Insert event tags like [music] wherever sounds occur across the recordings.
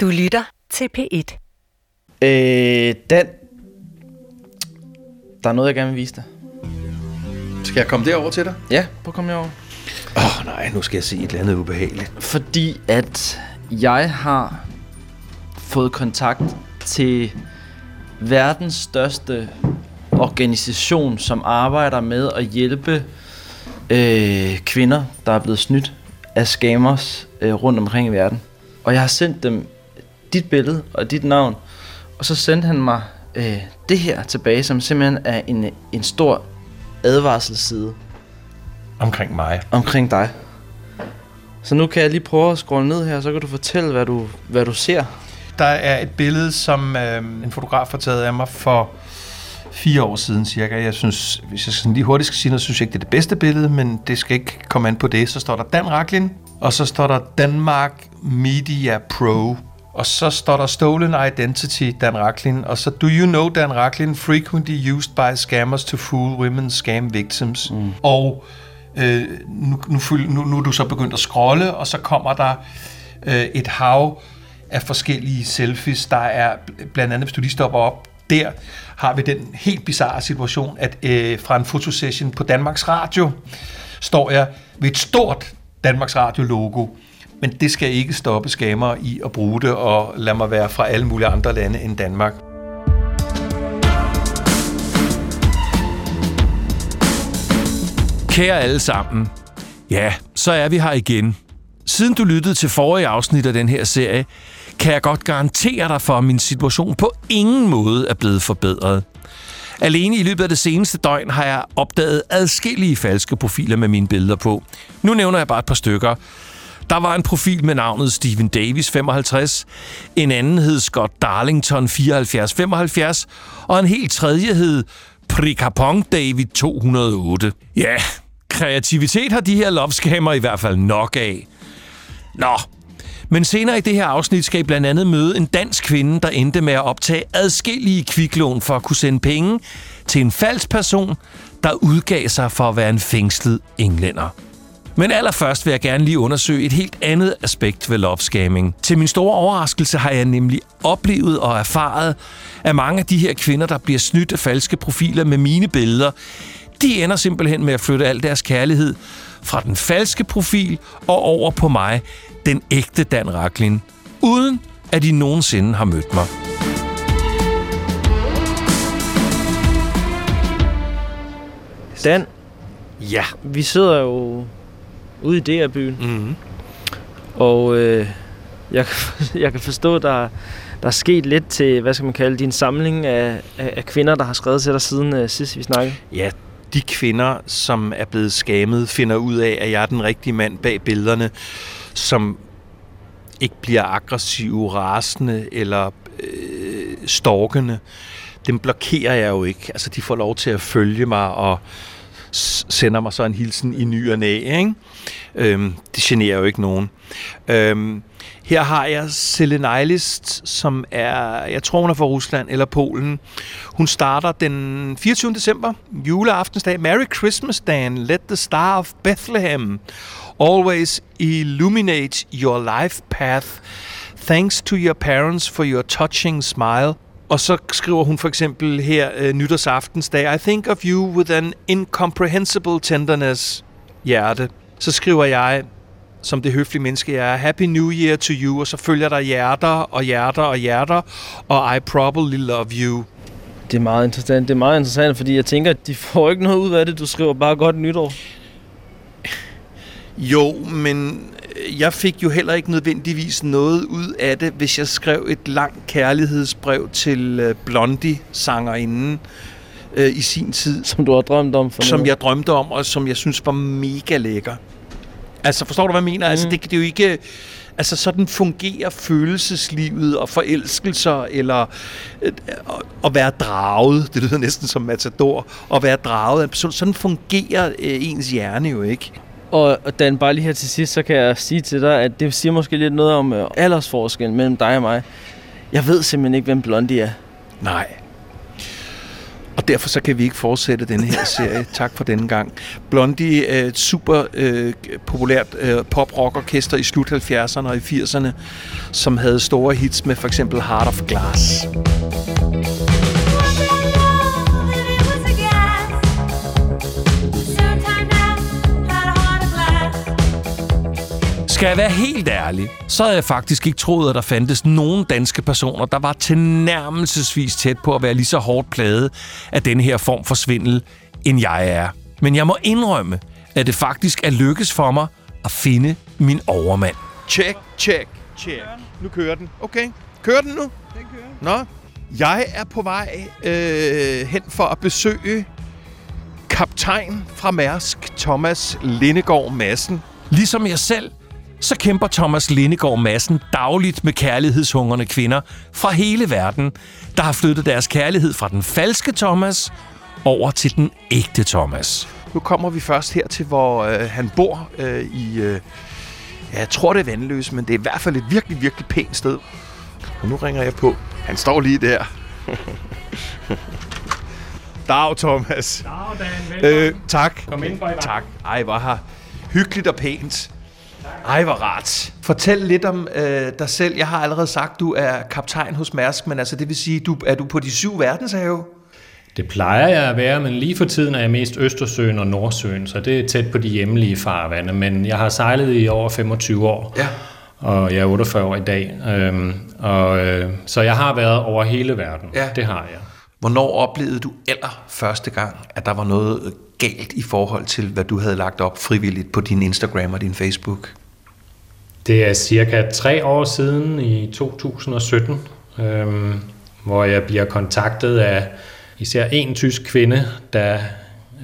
Du lytter til P1. Øh, Dan. Der er noget, jeg gerne vil vise dig. Skal jeg komme derover til dig? Ja, prøv at komme herover. Åh oh, nej, nu skal jeg se et eller andet ubehageligt. Fordi at jeg har fået kontakt til verdens største organisation, som arbejder med at hjælpe øh, kvinder, der er blevet snydt af scammers øh, rundt omkring i verden. Og jeg har sendt dem dit billede og dit navn, og så sendte han mig øh, det her tilbage, som simpelthen er en, en stor advarselsside Omkring mig. omkring dig. Så nu kan jeg lige prøve at scrolle ned her, så kan du fortælle, hvad du, hvad du ser. Der er et billede, som øh, en fotograf har taget af mig for fire år siden cirka. Jeg synes, hvis jeg sådan lige hurtigt skal sige noget, synes jeg ikke, det er det bedste billede, men det skal ikke komme an på det. Så står der Dan Raklin, og så står der Danmark Media Pro. Og så står der Stolen Identity, Dan Raklin. Og så, do you know Dan Raklin frequently used by scammers to fool women scam victims? Mm. Og øh, nu, nu, nu, nu er du så begyndt at scrolle, og så kommer der øh, et hav af forskellige selfies. Der er bl- blandt andet, hvis du lige stopper op, der har vi den helt bizarre situation, at øh, fra en fotosession på Danmarks Radio står jeg ved et stort Danmarks Radio-logo, men det skal ikke stoppe skammer i at bruge det, og lad mig være fra alle mulige andre lande end Danmark. Kære alle sammen. Ja, så er vi her igen. Siden du lyttede til forrige afsnit af den her serie, kan jeg godt garantere dig for, at min situation på ingen måde er blevet forbedret. Alene i løbet af det seneste døgn har jeg opdaget adskillige falske profiler med mine billeder på. Nu nævner jeg bare et par stykker. Der var en profil med navnet Steven Davis 55, en anden hed Scott Darlington 7475, og en helt tredje hed Prikapong David 208. Ja, kreativitet har de her lovskammer i hvert fald nok af. Nå, men senere i det her afsnit skal I blandt andet møde en dansk kvinde, der endte med at optage adskillige kviklån for at kunne sende penge til en falsk person, der udgav sig for at være en fængslet englænder. Men allerførst vil jeg gerne lige undersøge et helt andet aspekt ved lovescamming. Til min store overraskelse har jeg nemlig oplevet og erfaret, at mange af de her kvinder, der bliver snydt af falske profiler med mine billeder, de ender simpelthen med at flytte al deres kærlighed fra den falske profil og over på mig, den ægte Dan Raklin, uden at de nogensinde har mødt mig. Dan, Ja. vi sidder jo ude i DR-byen, Mm-hmm. og øh, jeg, kan- [laughs] jeg kan forstå, der, der er sket lidt til, hvad skal man kalde, din samling af, af, af kvinder, der har skrevet til dig siden øh, sidst vi snakkede. Ja, de kvinder, som er blevet skammet, finder ud af, at jeg er den rigtige mand bag billederne, som ikke bliver aggressive, rasende eller øh, stalkende. Dem blokerer jeg jo ikke. Altså, de får lov til at følge mig og sender mig så en hilsen i ny og næ, ikke? Øhm, det generer jo ikke nogen. Øhm, her har jeg Selenilist, som er, jeg tror hun er fra Rusland eller Polen. Hun starter den 24. december, juleaftensdag. Merry Christmas, Dan. Let the star of Bethlehem always illuminate your life path. Thanks to your parents for your touching smile. Og så skriver hun for eksempel her øh, nytårsaftensdag, I think of you with an incomprehensible tenderness, hjerte. Så skriver jeg, som det høflige menneske jeg er, Happy New Year to you, og så følger der hjerter og hjerter og hjerter, og I probably love you. Det er meget interessant, det er meget interessant, fordi jeg tænker, at de får ikke noget ud af det. Du skriver bare godt nytår. Jo, men øh, jeg fik jo heller ikke nødvendigvis noget ud af det, hvis jeg skrev et langt kærlighedsbrev til øh, Blondie-sangerinden øh, i sin tid, Som du har drømt om for som noget. jeg drømte om, og som jeg synes var mega lækker. Altså, forstår du, hvad jeg mener? Mm. Altså, Mm. det, det er jo ikke... Altså, sådan fungerer følelseslivet og forelskelser, eller øh, at- at være draget, det lyder næsten som matador, at være draget af en person. Sådan fungerer øh, ens hjerne jo ikke. Og Dan, bare lige her til sidst, så kan jeg sige til dig, at det siger måske lidt noget om øh, aldersforskellen mellem dig og mig. Jeg ved simpelthen ikke, hvem Blondie er. Nej. Og derfor så kan vi ikke fortsætte denne her [laughs] serie. tak for denne gang. Blondie er et super øh, populært øh, pop-rock-orkester i slut 70'erne og i 80'erne, som havde store hits med for eksempel Heart of Glass. Skal jeg være helt ærlig, så havde jeg faktisk ikke troet, at der fandtes nogen danske personer, der var tilnærmelsesvis tæt på at være lige så hårdt plaget af denne her form for svindel, end jeg er. Men jeg må indrømme, at det faktisk er lykkes for mig at finde min overmand. Check, check, check. Nu kører den. Okay, kører den nu? Den kører. Nå, jeg er på vej øh, hen for at besøge kaptajn fra Mærsk, Thomas Lindegård Madsen. Ligesom jeg selv så kæmper Thomas Lindegård Madsen dagligt med kærlighedshungrende kvinder fra hele verden, der har flyttet deres kærlighed fra den falske Thomas over til den ægte Thomas. Nu kommer vi først her til, hvor øh, han bor øh, i... Øh, ja, jeg tror, det er vandløs, men det er i hvert fald et virkelig, virkelig pænt sted. Og nu ringer jeg på. Han står lige der. [laughs] Dag, Thomas. Dag, Dan. Velkommen. Øh, tak. Kom ind, for Tak. Ej, hvor har hyggeligt og pænt. Ej, hvor rart. Fortæl lidt om øh, dig selv. Jeg har allerede sagt, du er kaptajn hos Mærsk, men altså det vil sige, du er du på de syv verdenshave? Det plejer jeg at være, men lige for tiden er jeg mest Østersøen og Nordsøen, så det er tæt på de hjemlige farvande. Men jeg har sejlet i over 25 år, Ja. og jeg er 48 år i dag. Øhm, og, øh, så jeg har været over hele verden. Ja. Det har jeg. Hvornår oplevede du aller første gang, at der var noget galt i forhold til, hvad du havde lagt op frivilligt på din Instagram og din Facebook? Det er cirka tre år siden i 2017, øhm, hvor jeg bliver kontaktet af især en tysk kvinde, der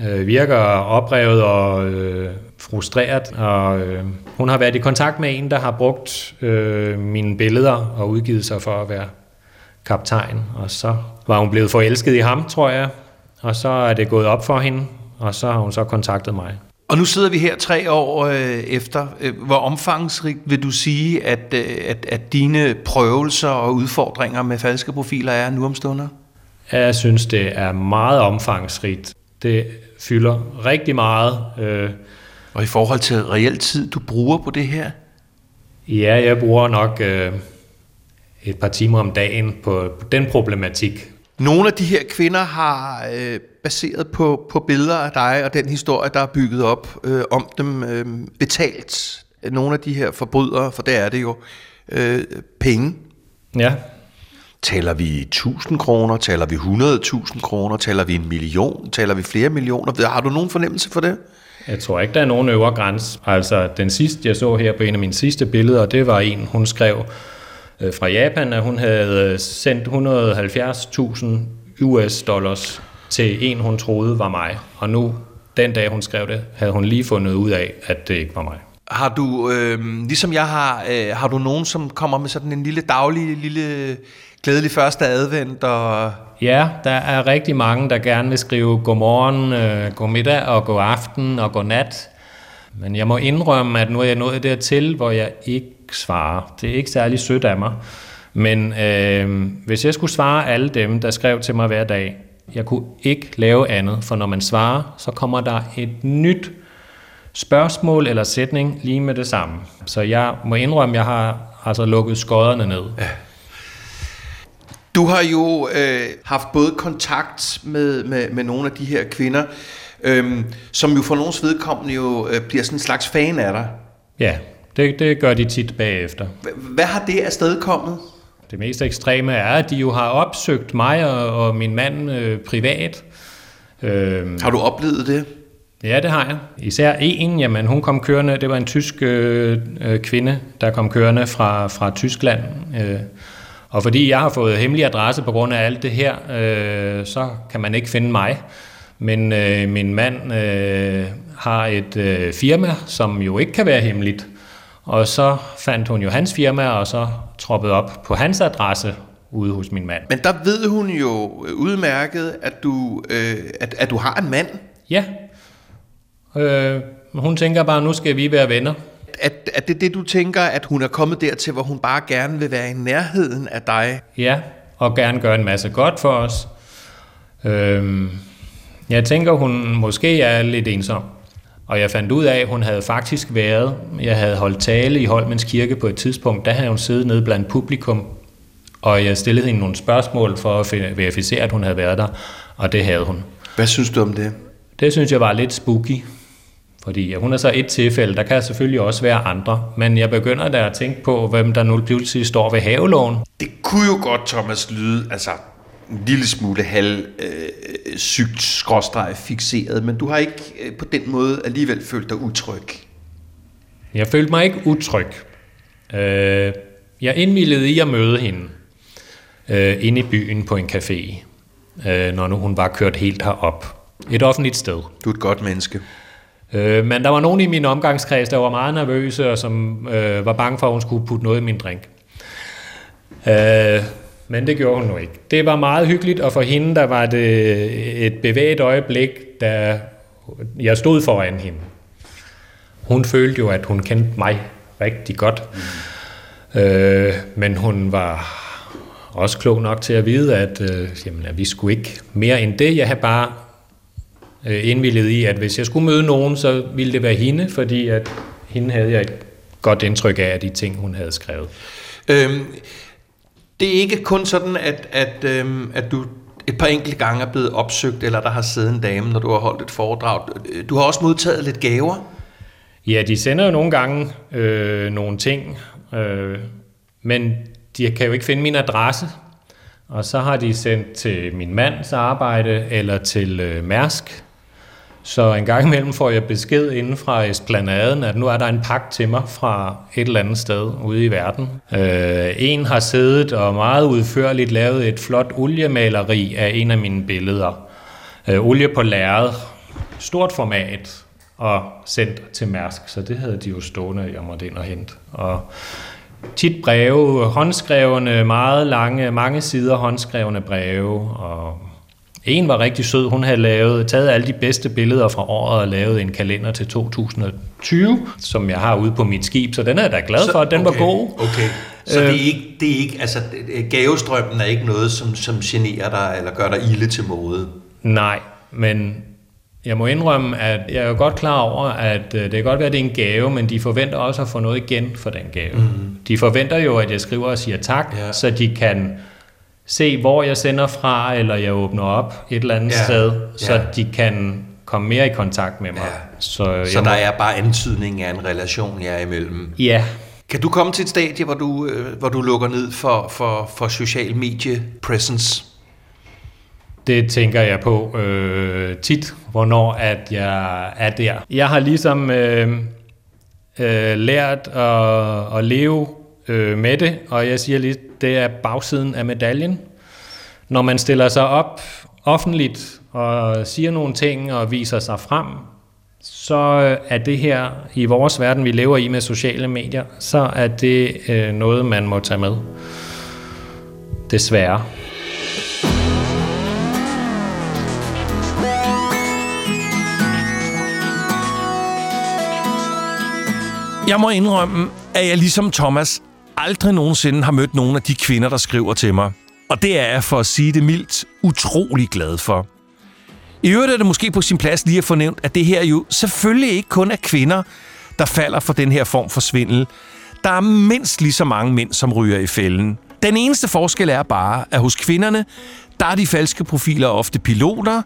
øh, virker oprevet og øh, frustreret. Og, øh, hun har været i kontakt med en, der har brugt øh, mine billeder og udgivet sig for at være kaptajn. Og så var hun blevet forelsket i ham, tror jeg. Og så er det gået op for hende, og så har hun så kontaktet mig. Og nu sidder vi her tre år øh, efter. Øh, Hvor omfangsrigt vil du sige, at, øh, at, at dine prøvelser og udfordringer med falske profiler er nu om stunder? Jeg synes, det er meget omfangsrigt. Det fylder rigtig meget. Øh, Og i forhold til reel tid, du bruger på det her? Ja, jeg bruger nok øh, et par timer om dagen på, på den problematik. Nogle af de her kvinder har øh, baseret på, på billeder af dig og den historie, der er bygget op øh, om dem, øh, betalt nogle af de her forbrydere, for det er det jo, øh, penge. Ja, Taler vi 1000 kroner? Taler vi 100.000 kroner? Taler vi en million? Taler vi flere millioner? Har du nogen fornemmelse for det? jeg tror ikke, der er nogen øvre grænse. Altså, den sidste, jeg så her på en af mine sidste billeder, det var en, hun skrev øh, fra Japan, at hun havde sendt 170.000 US dollars til en, hun troede var mig. Og nu, den dag hun skrev det, havde hun lige fundet ud af, at det ikke var mig. Har du, øh, ligesom jeg har, øh, har du nogen, som kommer med sådan en lille daglig, lille glædelig første advent? Og... Ja, der er rigtig mange, der gerne vil skrive godmorgen, øh, godmiddag og god aften og god nat. Men jeg må indrømme, at nu er jeg nået dertil, hvor jeg ikke svarer. Det er ikke særlig sødt af mig. Men øh, hvis jeg skulle svare alle dem, der skrev til mig hver dag, jeg kunne ikke lave andet, for når man svarer, så kommer der et nyt spørgsmål eller sætning lige med det samme. Så jeg må indrømme, at jeg har altså lukket skodderne ned. Ja. Du har jo øh, haft både kontakt med, med, med nogle af de her kvinder, øh, som jo for nogens vedkommende jo øh, bliver sådan en slags fan af dig. Ja, det, det gør de tit bagefter. H- Hvad har det afstedkommet? Det mest ekstreme er, at de jo har opsøgt mig og, og min mand øh, privat. Øh, Har du oplevet det? ja, det har jeg. Især en, jamen hun kom kørende, det var en tysk øh, øh, kvinde, der kom kørende fra, fra Tyskland. Øh, og fordi jeg har fået hemmelig adresse på grund af alt det her, øh, så kan man ikke finde mig. Men øh, min mand øh, har et øh, firma, som jo ikke kan være hemmeligt. Og så fandt hun jo hans firma, og så troppede op på hans adresse ude hos min mand. Men der ved hun jo udmærket, at du, øh, at, at du har en mand. Ja. Øh, hun tænker bare, nu skal vi være venner. At, at det er det, du tænker, at hun er kommet dertil, hvor hun bare gerne vil være i nærheden af dig. Ja, og gerne gøre en masse godt for os. Øhm, jeg tænker, hun måske er lidt ensom. Og jeg fandt ud af, at hun havde faktisk været, jeg havde holdt tale i Holmens Kirke på et tidspunkt, der havde hun siddet nede blandt publikum, og jeg stillede hende nogle spørgsmål for at verificere, at hun havde været der, og det havde hun. Hvad synes du om det? Det synes jeg var lidt spooky, fordi hun er så et tilfælde, der kan selvfølgelig også være andre, men jeg begynder da at tænke på, hvem der nu pludselig står ved havelån. Det kunne jo godt, Thomas, lyde, altså en lille smule halv øh, sygt skråstreg fixeret, men du har ikke øh, på den måde alligevel følt dig utryg. Jeg følte mig ikke utryg. Øh, jeg indvildede i at møde hende øh, inde i byen på en café, øh, når nu hun var kørt helt herop. Et offentligt sted. Du er et godt menneske. Øh, men der var nogen i min omgangskreds, der var meget nervøse, og som øh, var bange for, at hun skulle putte noget i min drink. Øh, men det gjorde hun nu ikke. Det var meget hyggeligt, og for hende der var det et bevæget øjeblik, da jeg stod foran hende. Hun følte jo, at hun kendte mig rigtig godt. Mm. Øh, men hun var også klog nok til at vide, at, øh, jamen, at vi skulle ikke mere end det. Jeg havde bare øh, indvillet i, at hvis jeg skulle møde nogen, så ville det være hende, fordi at hende havde jeg et godt indtryk af, af de ting, hun havde skrevet. Øhm, det er ikke kun sådan, at, at, øhm, at du et par enkelte gange er blevet opsøgt, eller der har siddet en dame, når du har holdt et foredrag. Du har også modtaget lidt gaver. Ja, de sender jo nogle gange øh, nogle ting, øh, men de kan jo ikke finde min adresse. Og så har de sendt til min mands arbejde eller til øh, Mærsk, så en gang imellem får jeg besked inden fra Esplanaden, at nu er der en pakke til mig fra et eller andet sted ude i verden. Øh, en har siddet og meget udførligt lavet et flot oliemaleri af en af mine billeder. Øh, olie på lærred, stort format, og sendt til Mærsk, så det havde de jo stående, jeg måtte ind og hente. Og tit breve, håndskrevne, meget lange, mange sider håndskrevne breve, og en var rigtig sød. Hun havde lavet, taget alle de bedste billeder fra året og lavet en kalender til 2020, som jeg har ude på mit skib, så den er jeg da glad for. Den okay, var god. Okay. Så øh, det, er ikke, det er ikke, altså gavestrømmen er ikke noget, som, som generer dig eller gør dig ilde til mode? Nej, men jeg må indrømme, at jeg er jo godt klar over, at øh, det kan godt være, at det er en gave, men de forventer også at få noget igen for den gave. Mm. De forventer jo, at jeg skriver og siger tak, ja. så de kan se, hvor jeg sender fra, eller jeg åbner op et eller andet ja, sted, så ja. de kan komme mere i kontakt med mig. Ja. Så, så der må... er bare antydning af en relation jer imellem? Ja. Kan du komme til et stadie, hvor du, øh, hvor du lukker ned for, for, for social medie presence? Det tænker jeg på øh, tit, hvornår at jeg er der. Jeg har ligesom øh, øh, lært at, at leve øh, med det, og jeg siger lige, det er bagsiden af medaljen. Når man stiller sig op offentligt og siger nogle ting og viser sig frem, så øh, er det her i vores verden, vi lever i med sociale medier, så er det øh, noget, man må tage med. Desværre. Jeg må indrømme, at jeg ligesom Thomas aldrig nogensinde har mødt nogen af de kvinder, der skriver til mig. Og det er jeg, for at sige det mildt, utrolig glad for. I øvrigt er det måske på sin plads lige at fornævnt, at det her jo selvfølgelig ikke kun er kvinder, der falder for den her form for svindel. Der er mindst lige så mange mænd, som ryger i fælden. Den eneste forskel er bare, at hos kvinderne, der er de falske profiler ofte piloter,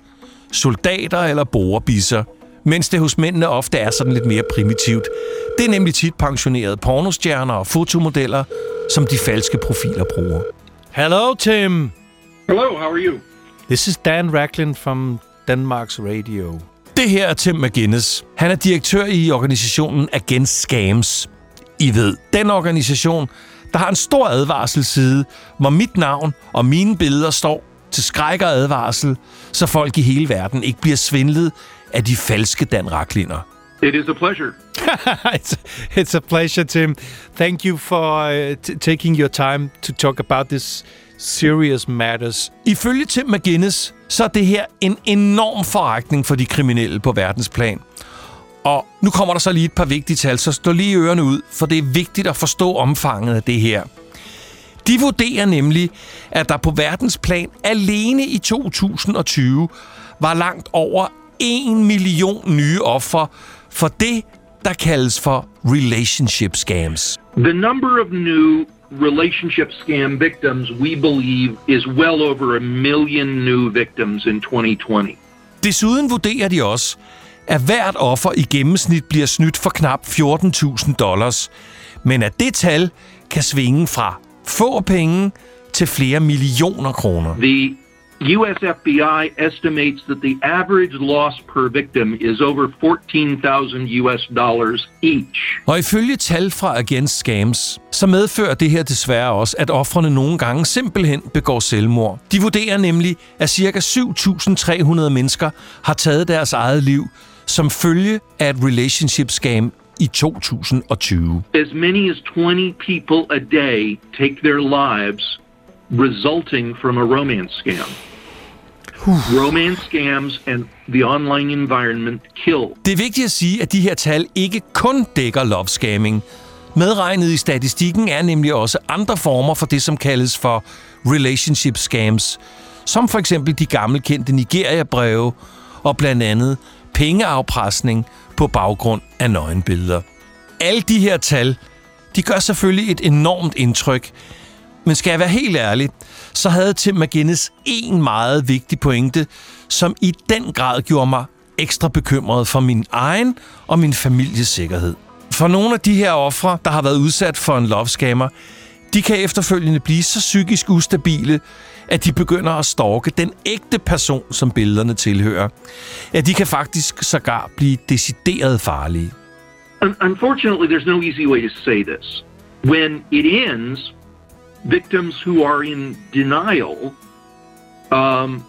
soldater eller borebisser – mens det hos mændene ofte er sådan lidt mere primitivt. Det er nemlig tit pensionerede pornostjerner og fotomodeller, som de falske profiler bruger. Hello, Tim. Hello, how are you? This is Dan Racklin from Danmarks Radio. Det her er Tim McGinnis. Han er direktør i organisationen Against Scams. I ved, den organisation, der har en stor advarselsside, hvor mit navn og mine billeder står til skræk og advarsel, så folk i hele verden ikke bliver svindlet af de falske Dan Rakliner. It is a pleasure. [laughs] it's, it's a pleasure, Tim. Thank you for uh, taking your time to talk about this serious matters. Ifølge Tim McGinnis, så er det her en enorm forretning for de kriminelle på verdensplan. Og nu kommer der så lige et par vigtige tal, så stå lige ørerne ud, for det er vigtigt at forstå omfanget af det her. De vurderer nemlig, at der på verdensplan alene i 2020 var langt over 1 million nye ofre for det, der kaldes for relationship scams. The number of new relationship scam victims, we believe, is well over a million new victims in 2020. Desuden vurderer de også, at hvert offer i gennemsnit bliver snydt for knap 14.000 dollars, men at det tal kan svinge fra få penge til flere millioner kroner. The US FBI estimates that the average loss per victim is over 14,000 US dollars each. Og ifølge tal fra Against Scams, så medfører det her desværre også, at offrene nogle gange simpelthen begår selvmord. De vurderer nemlig, at ca. 7.300 mennesker har taget deres eget liv som følge af et relationship scam i 2020. As many as 20 people a day take their lives resulting from a romance scam romance scams and the online environment kill. Det er vigtigt at sige, at de her tal ikke kun dækker love scamming. Medregnet i statistikken er nemlig også andre former for det, som kaldes for relationship scams, som for eksempel de gammelkendte Nigeria-breve og blandt andet pengeafpresning på baggrund af nøgenbilleder. Alle de her tal, de gør selvfølgelig et enormt indtryk, men skal jeg være helt ærlig, så havde Tim McGinnis en meget vigtig pointe, som i den grad gjorde mig ekstra bekymret for min egen og min families sikkerhed. For nogle af de her ofre, der har været udsat for en love scammer, de kan efterfølgende blive så psykisk ustabile, at de begynder at stalke den ægte person, som billederne tilhører. Ja, de kan faktisk sågar blive decideret farlige. Unfortunately, there's no easy way to say this. When it ends, victims who are in denial um,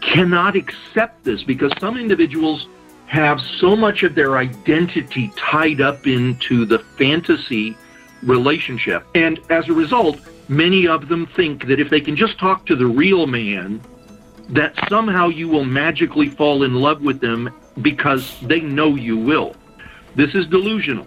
cannot accept this because some individuals have so much of their identity tied up into the fantasy relationship. And as a result, many of them think that if they can just talk to the real man, that somehow you will magically fall in love with them because they know you will. This is delusional.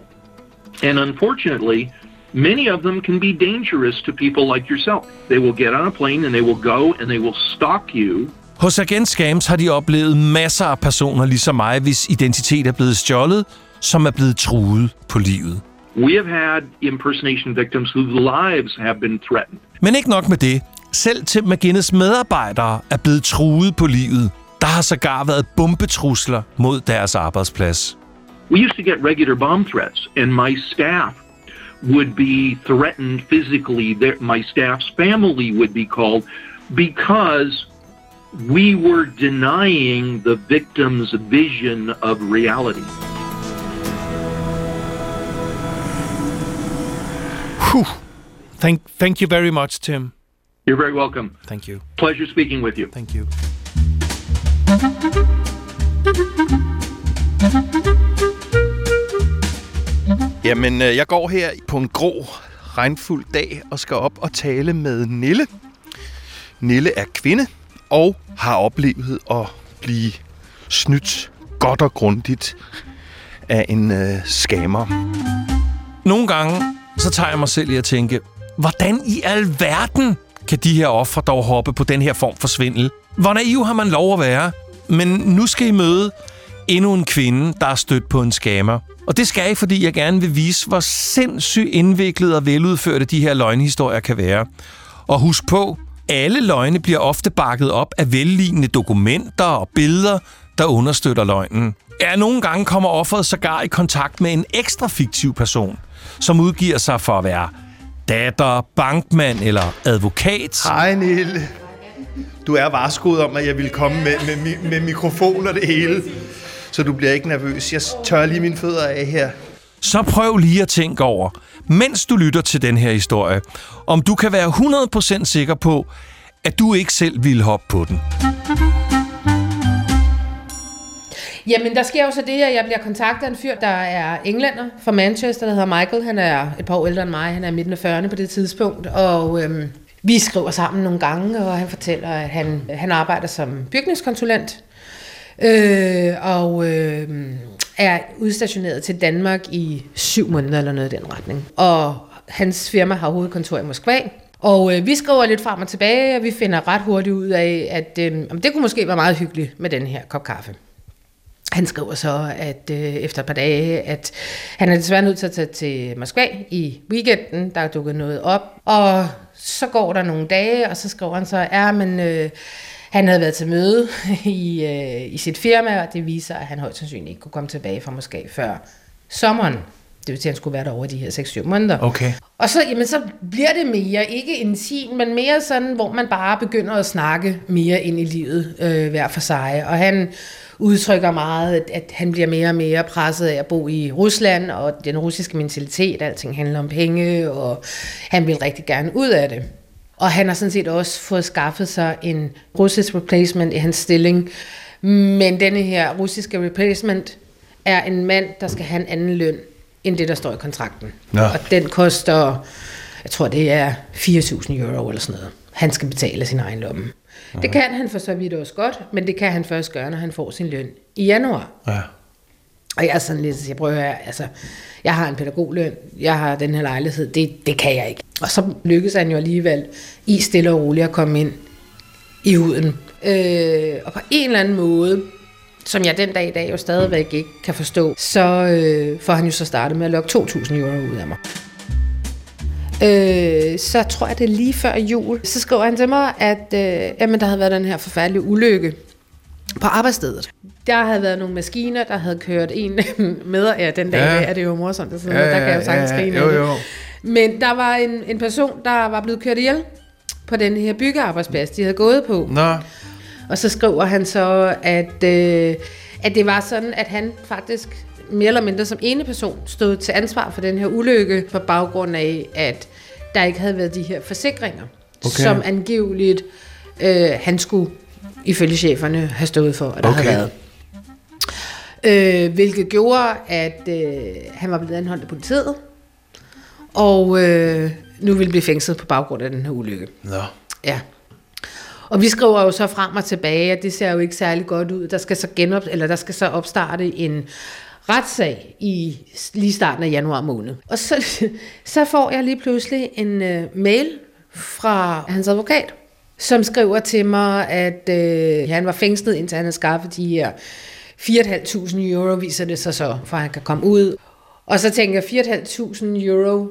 And unfortunately, many of them can be dangerous to people like yourself. They will get on a plane and they will go and they will stalk you. Hos Agent Scams har de oplevet masser af personer ligesom mig, hvis identitet er blevet stjålet, som er blevet truet på livet. We have had impersonation victims whose lives have been threatened. Men ikke nok med det. Selv til McGinnis medarbejdere er blevet truet på livet. Der har sågar været bombetrusler mod deres arbejdsplads. We used to get regular bomb threats, and my staff would be threatened physically. My staff's family would be called because we were denying the victim's vision of reality. Thank, thank you very much, Tim. You're very welcome. Thank you. Pleasure speaking with you. Thank you. Jamen, øh, jeg går her på en grå, regnfuld dag og skal op og tale med Nille. Nille er kvinde og har oplevet at blive snydt godt og grundigt af en øh, skammer. Nogle gange, så tager jeg mig selv i at tænke, hvordan i alverden kan de her ofre dog hoppe på den her form for svindel? Hvor naiv har man lov at være? Men nu skal I møde endnu en kvinde, der er stødt på en scammer. Og det skal jeg, fordi jeg gerne vil vise, hvor sindssygt indviklede og veludførte de her løgnhistorier kan være. Og husk på, alle løgne bliver ofte bakket op af vellignende dokumenter og billeder, der understøtter løgnen. Ja, nogle gange kommer offeret sågar i kontakt med en ekstra fiktiv person, som udgiver sig for at være datter, bankmand eller advokat. Hej, Nille. Du er varskoet om, at jeg vil komme med, med, med, med mikrofon og det hele. Så du bliver ikke nervøs. Jeg tør lige mine fødder af her. Så prøv lige at tænke over, mens du lytter til den her historie, om du kan være 100% sikker på, at du ikke selv ville hoppe på den. Jamen, der sker jo så det, at jeg bliver kontaktet af en fyr, der er englænder fra Manchester, der hedder Michael. Han er et par år ældre end mig. Han er midten af 40'erne på det tidspunkt. Og øhm, vi skriver sammen nogle gange, og han fortæller, at han, han arbejder som bygningskonsulent. Øh, og øh, er udstationeret til Danmark i syv måneder eller noget i den retning. Og hans firma har hovedkontor i Moskva. Og øh, vi skriver lidt frem og tilbage, og vi finder ret hurtigt ud af, at øh, det kunne måske være meget hyggeligt med den her kop kaffe. Han skriver så, at øh, efter et par dage, at han er desværre nødt til at tage til Moskva i weekenden. Der er dukket noget op. Og så går der nogle dage, og så skriver han så, ja, men øh, han havde været til møde [laughs] i, øh, i sit firma, og det viser, at han højst sandsynligt ikke kunne komme tilbage fra Moskva før sommeren. Det vil sige, at han skulle være der over de her 6-7 måneder. Okay. Og så, jamen, så bliver det mere, ikke intim, men mere sådan, hvor man bare begynder at snakke mere ind i livet øh, hver for sig. Og han udtrykker meget, at, at han bliver mere og mere presset af at bo i Rusland, og den russiske mentalitet, alting handler om penge, og han vil rigtig gerne ud af det. Og han har sådan set også fået skaffet sig en russisk replacement i hans stilling. Men denne her russiske replacement er en mand, der skal have en anden løn, end det, der står i kontrakten. Nå. Og den koster, jeg tror det er 4.000 euro eller sådan noget. Han skal betale sin egen lomme. Det kan han for så vidt også godt, men det kan han først gøre, når han får sin løn i januar. Ja. Og jeg er sådan lidt, jeg prøver at altså, jeg har en pædagogløn, jeg har den her lejlighed, det, det kan jeg ikke. Og så lykkedes han jo alligevel i stille og roligt at komme ind i huden. Øh, og på en eller anden måde, som jeg den dag i dag jo stadigvæk ikke kan forstå, så øh, får han jo så startet med at lukke 2.000 euro ud af mig. Øh, så tror jeg, det er lige før jul. Så skriver han til mig, at øh, jamen, der havde været den her forfærdelige ulykke på arbejdsstedet. Der havde været nogle maskiner, der havde kørt en [laughs] med, ja, den dag Ja. ja. er det jo morsomt, og sådan noget, der kan jeg jo sagtens grine af jo, jo. Men der var en, en person, der var blevet kørt ihjel på den her byggearbejdsplads, de havde gået på. Nå, Og så skriver han så, at, øh, at det var sådan, at han faktisk mere eller mindre som ene person stod til ansvar for den her ulykke på baggrund af, at der ikke havde været de her forsikringer, okay. som angiveligt øh, han skulle ifølge cheferne have stået for, at der Okay. havde været. Øh, hvilket gjorde, at øh, han var blevet anholdt af politiet, og øh, nu ville blive fængslet på baggrund af den her ulykke. nå. Ja. Og vi skriver jo så frem og tilbage, at det ser jo ikke særlig godt ud. Der skal så, genop, eller der skal så opstarte en retssag i lige starten af januar måned. Og så, [laughs] så får jeg lige pludselig en uh, mail fra hans advokat, som skriver til mig, at uh, han var fængslet, indtil han havde skaffet de her 4.500 euro, viser det sig så, for han kan komme ud. Og så tænker jeg, 4.500 euro,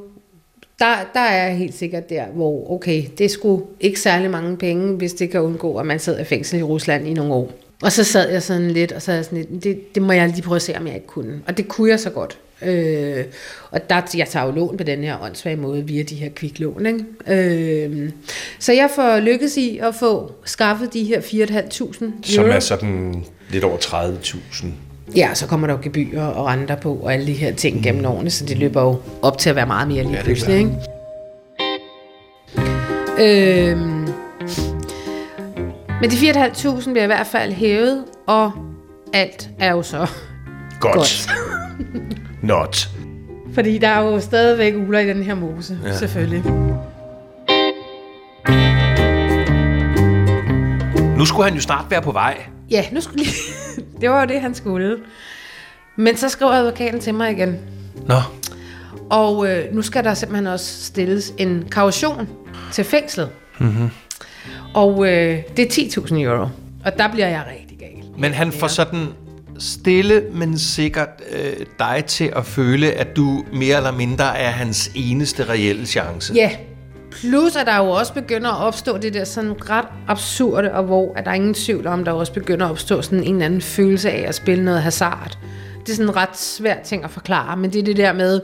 der, der er jeg helt sikkert der, hvor okay, det skulle sgu ikke særlig mange penge, hvis det kan undgå, at man sidder i fængsel i Rusland i nogle år. Og så sad jeg sådan lidt, og så jeg sådan lidt, det, det må jeg lige prøve at se, om jeg ikke kunne. Og det kunne jeg så godt. Øh, og der, jeg tager jo lån på den her åndssvage måde via de her kviklån. Ikke? Øh, så jeg får lykkes i at få skaffet de her 4.500 euro. Som er sådan lidt over 30.000. Ja, så kommer der jo gebyrer og renter på og alle de her ting gennem årene, så det løber jo op til at være meget mere lige Ja, pludselig. Ikke? Øhm, men de 4.500 bliver i hvert fald hævet, og alt er jo så Godt. godt. [laughs] Not. Fordi der er jo stadigvæk uler i den her mose, ja. selvfølgelig. Nu skulle han jo snart være på vej. Ja, nu skulle lige... [laughs] det var jo det, han skulle. Men så skriver advokaten til mig igen. Nå. Og øh, nu skal der simpelthen også stilles en kaution til fængslet. Mm-hmm. Og øh, det er 10.000 euro. Og der bliver jeg rigtig gal. Men han får sådan stille, men sikkert øh, dig til at føle, at du mere eller mindre er hans eneste reelle chance. Ja, plus at der jo også begynder at opstå det der sådan ret absurde, og hvor at der er ingen tvivl om, der også begynder at opstå sådan en eller anden følelse af at spille noget hazard. Det er sådan en ret svært ting at forklare, men det er det der med,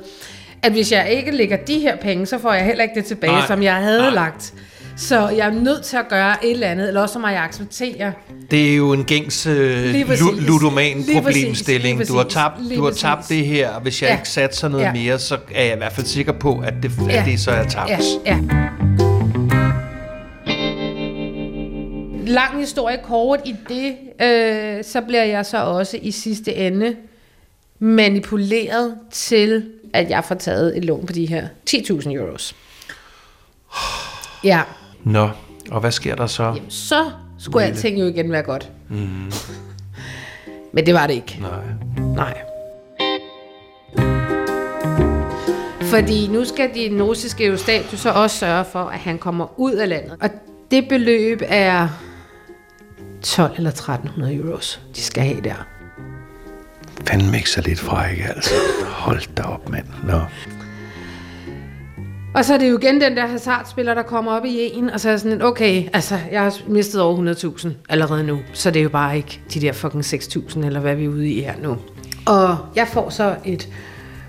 at hvis jeg ikke lægger de her penge, så får jeg heller ikke det tilbage, Nej, som jeg havde. Nej. lagt. Så jeg er nødt til at gøre et eller andet, eller også må jeg acceptere, Det er jo en gængs øh, Lige præcis. lu- ludoman Lige problemstilling. præcis, Du har tabt, du har tabt det her, og hvis jeg Ja. ikke satser noget Ja. mere, så er jeg i hvert fald sikker på, at det, at Ja. det så er tabt. Ja, ja. Lang historie kort i det, øh, så bliver jeg så også i sidste ende manipuleret til, at jeg får taget et lån på de her 10.000 euros. Ja, Nå, og hvad sker der så? så skulle alting jo igen være godt. Mm. [laughs] Men det var det ikke. Nej. Nej. Fordi nu skal de russiske eurostat jo så også sørge for, at han kommer ud af landet. Og det beløb er 12 eller 1300 euros, de skal have der. Fanden ikke så lidt frække, altså. Hold da op, mand. Nå. Og så er det jo igen den der hasardspiller, der kommer op i en, og så er sådan, okay, altså, jeg har mistet over 100.000 allerede nu, så det er jo bare ikke de der fucking 6.000, eller hvad vi er ude i her nu. Og jeg får så et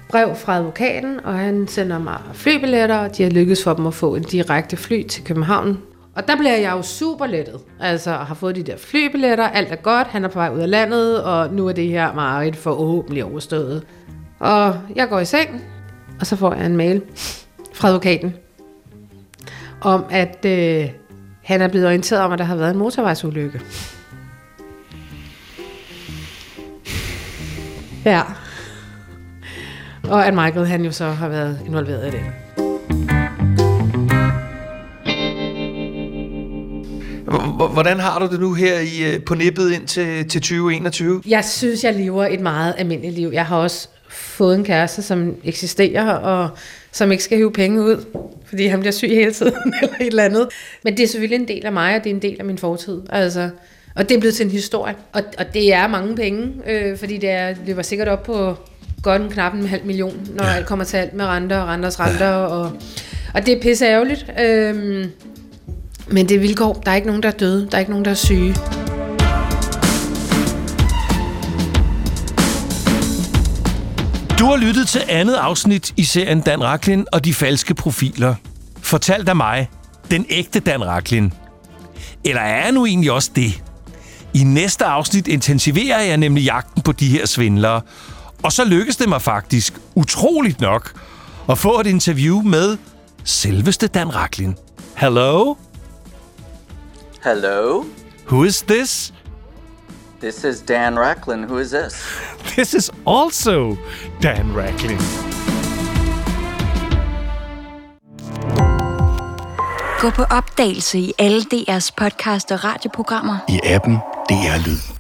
brev fra advokaten, og han sender mig flybilletter, og de har lykkedes for dem at få en direkte fly til København. Og der bliver jeg jo super lettet. Altså, har fået de der flybilletter, alt er godt, han er på vej ud af landet, og nu er det her meget forhåbentlig overstået. Og jeg går i seng, og så får jeg en mail fra advokaten, om at øh, han er blevet orienteret om, at der har været en motorvejsulykke. Ja. Og at Michael han jo så har været involveret i det. Hvordan har du det nu her i, øh, på nippet ind til, til 2021? Jeg synes, jeg lever et meget almindeligt liv. Jeg har også fået en kæreste, som eksisterer, og som ikke skal hive penge ud, fordi han bliver syg hele tiden, [laughs] eller et eller andet. Men det er selvfølgelig en del af mig, og det er en del af min fortid. Altså, og det er blevet til en historie. Og, og det er mange penge, øh, fordi det er, løber sikkert op på godt en knap en halv million, når alt kommer til alt med renter og renters renter. Og, og det er pisse ærgerligt. Øh, men det er vilkår. Der er ikke nogen, der er døde. Der er ikke nogen, der er syge. Du har lyttet til andet afsnit i serien Dan Raklin og de falske profiler. Fortalt af mig, den ægte Dan Raklin. Eller er jeg nu egentlig også det? I næste afsnit intensiverer jeg nemlig jagten på de her svindlere. Og så lykkes det mig faktisk, utroligt nok, at få et interview med selveste Dan Raklin. Hello? Hello? Who is this? This is Dan Racklin. Who is this? This is also Dan Racklin. Gå på opdagelse i alle DR's podcast og radioprogrammer. I appen DR Lyd.